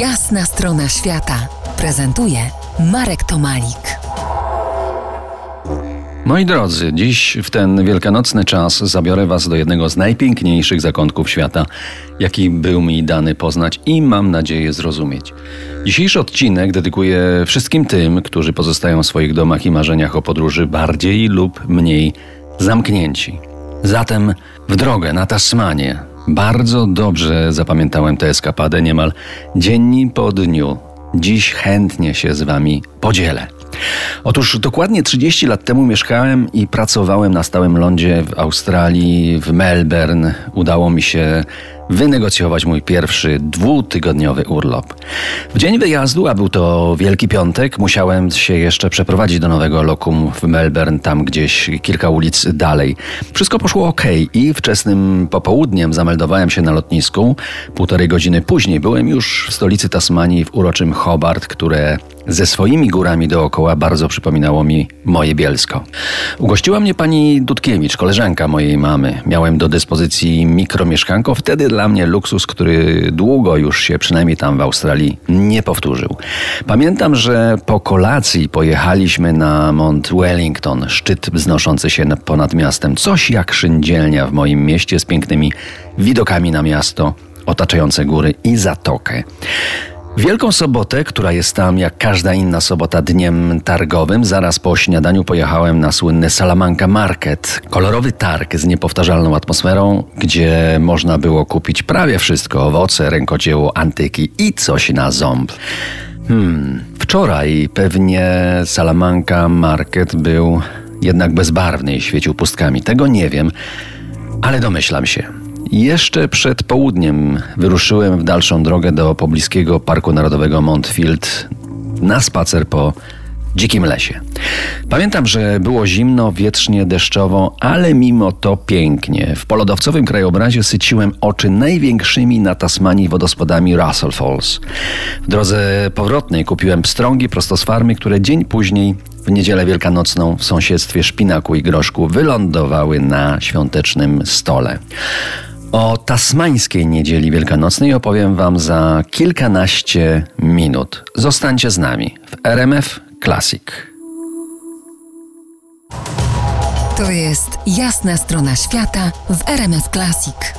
Jasna strona świata prezentuje Marek Tomalik. Moi drodzy, dziś w ten wielkanocny czas zabiorę Was do jednego z najpiękniejszych zakątków świata, jaki był mi dany poznać i mam nadzieję zrozumieć. Dzisiejszy odcinek dedykuję wszystkim tym, którzy pozostają w swoich domach i marzeniach o podróży bardziej lub mniej zamknięci. Zatem w drogę na Tasmanię. Bardzo dobrze zapamiętałem tę eskapadę niemal dzień po dniu. Dziś chętnie się z Wami podzielę. Otóż dokładnie 30 lat temu mieszkałem i pracowałem na stałym lądzie w Australii, w Melbourne. Udało mi się wynegocjować mój pierwszy dwutygodniowy urlop. W dzień wyjazdu, a był to Wielki Piątek, musiałem się jeszcze przeprowadzić do nowego lokum w Melbourne, tam gdzieś kilka ulic dalej. Wszystko poszło ok i wczesnym popołudniem zameldowałem się na lotnisku. Półtorej godziny później byłem już w stolicy Tasmanii w uroczym Hobart, które ze swoimi górami dookoła bardzo przypominało mi moje Bielsko. Ugościła mnie pani Dudkiewicz, koleżanka mojej mamy. Miałem do dyspozycji mikromieszkanko, wtedy dla mnie luksus, który długo już się przynajmniej tam w Australii nie powtórzył. Pamiętam, że po kolacji pojechaliśmy na Mount Wellington, szczyt wznoszący się ponad miastem, coś jak szyndzielnia w moim mieście z pięknymi widokami na miasto, otaczające góry i zatokę. Wielką sobotę, która jest tam jak każda inna sobota dniem targowym, zaraz po śniadaniu pojechałem na słynny Salamanca Market. Kolorowy targ z niepowtarzalną atmosferą, gdzie można było kupić prawie wszystko: owoce, rękodzieło, antyki i coś na ząb. Hmm, wczoraj pewnie Salamanca Market był jednak bezbarwny i świecił pustkami. Tego nie wiem, ale domyślam się. Jeszcze przed południem wyruszyłem w dalszą drogę do pobliskiego Parku Narodowego Montfield na spacer po dzikim lesie. Pamiętam, że było zimno, wietrznie, deszczowo, ale mimo to pięknie. W polodowcowym krajobrazie syciłem oczy największymi na Tasmanii wodospadami Russell Falls. W drodze powrotnej kupiłem pstrągi prosto z farmy, które dzień później w niedzielę wielkanocną w sąsiedztwie szpinaku i groszku wylądowały na świątecznym stole. O tasmańskiej niedzieli wielkanocnej opowiem Wam za kilkanaście minut. Zostańcie z nami w RMF Classic. To jest jasna strona świata w RMF Classic.